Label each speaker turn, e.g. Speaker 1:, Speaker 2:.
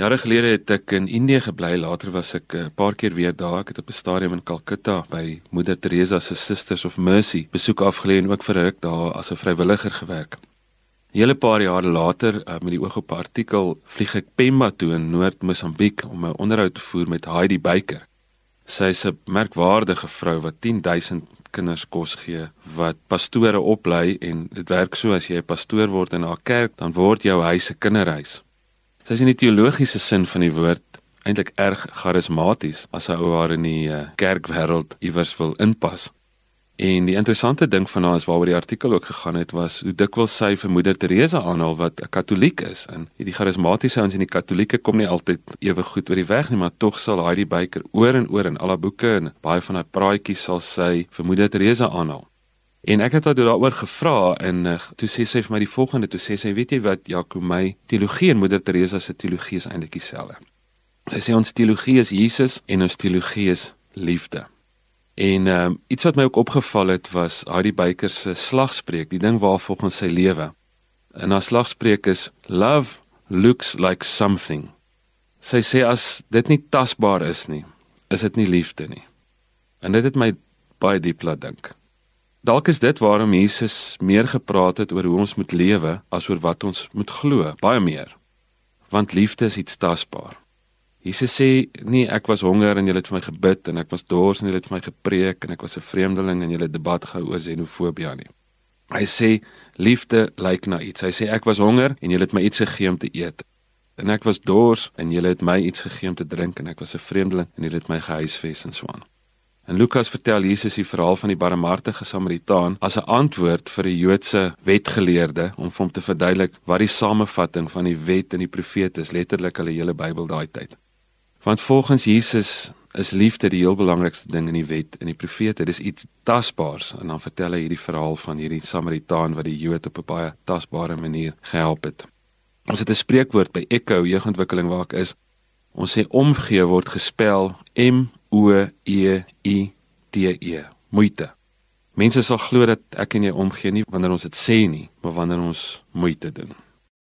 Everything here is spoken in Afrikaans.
Speaker 1: Jare gelede het ek in Indië gebly, later was ek 'n uh, paar keer weer daar. Ek het op 'n stadium in Calcutta by Moeder Teresa se Sisters of Mercy besoek afgelê en ook vir 'n ruk daar as 'n vrywilliger gewerk. Hele paar jare later, uh, met die oog op 'n artikel, vlieg ek Pemba toe in Noord-Mosambiek om 'n onderhoud te voer met Heidi Baker. Sy is 'n merkwaardige vrou wat 10000 kinders kos gee, wat pastore oplei en dit werk so as jy 'n pastoor word in haar kerk, dan word jou huis 'n kinderhuis. Sy is in die teologiese sin van die woord eintlik erg charismaties as sy ou haar in die uh, kerkwêreld iewers wil inpas. En die interessante ding van haar is waaroor die artikel ook gegaan het was hoe dikwels sy vir moeder Teresa aanhaal wat 'n katoliek is en hierdie charismatiese ouens en die katolieke kom nie altyd ewe goed oor die weg nie maar tog sal hy die byker oor en oor in al haar boeke en baie van haar praatjies sal sy vir moeder Teresa aanhaal. En ek het haar daaroor gevra en uh, toe sê sy vir my die volgende, toe sê sy, weet jy wat, Jaco, my teologie en Moeder Teresa se teologie is eintlik dieselfde. Sy sê ons teologie is Jesus en ons teologie is liefde. En ehm um, iets wat my ook opgeval het was Heidi Baker se slagspreuk, die ding waar volgens sy lewe. En haar slagspreuk is love looks like something. Sy sê as dit nie tasbaar is nie, is dit nie liefde nie. En dit het my baie diep laat dink. Dalk is dit waarom Jesus meer gepraat het oor hoe ons moet lewe as oor wat ons moet glo, baie meer. Want liefde is iets tasbaar. Jesus sê nie ek was honger en julle het vir my gebid en ek was dors en julle het vir my gepreek en ek was 'n vreemdeling en julle het debat gehou oor xenofobie nie. Hy sê liefde lyk na iets. Hy sê ek was honger en julle het my iets gegee om te eet. En ek was dors en julle het my iets gegee om te drink en ek was 'n vreemdeling en julle het my gehuisves en so aan. En Lukas vertel Jesus die verhaal van die barmhartige Samaritaan as 'n antwoord vir die Joodse wetgeleerde om hom te verduidelik wat die samevatting van die wet en die profete is, letterlik hulle hele Bybel daai tyd. Want volgens Jesus is liefde die heel belangrikste ding in die wet en die profete. Dis iets tasbaars en dan vertel hy hierdie verhaal van hierdie Samaritaan wat die Jood op 'n baie tasbare manier gehelp het. Ons het 'n spreekwoord by Echo jeugontwikkeling waar ek is. Ons sê omgee word gespel M O E I T E. Moeite. Mense sal glo dat ek en jy omgee nie wanneer ons dit sê nie, maar wanneer ons moeite doen.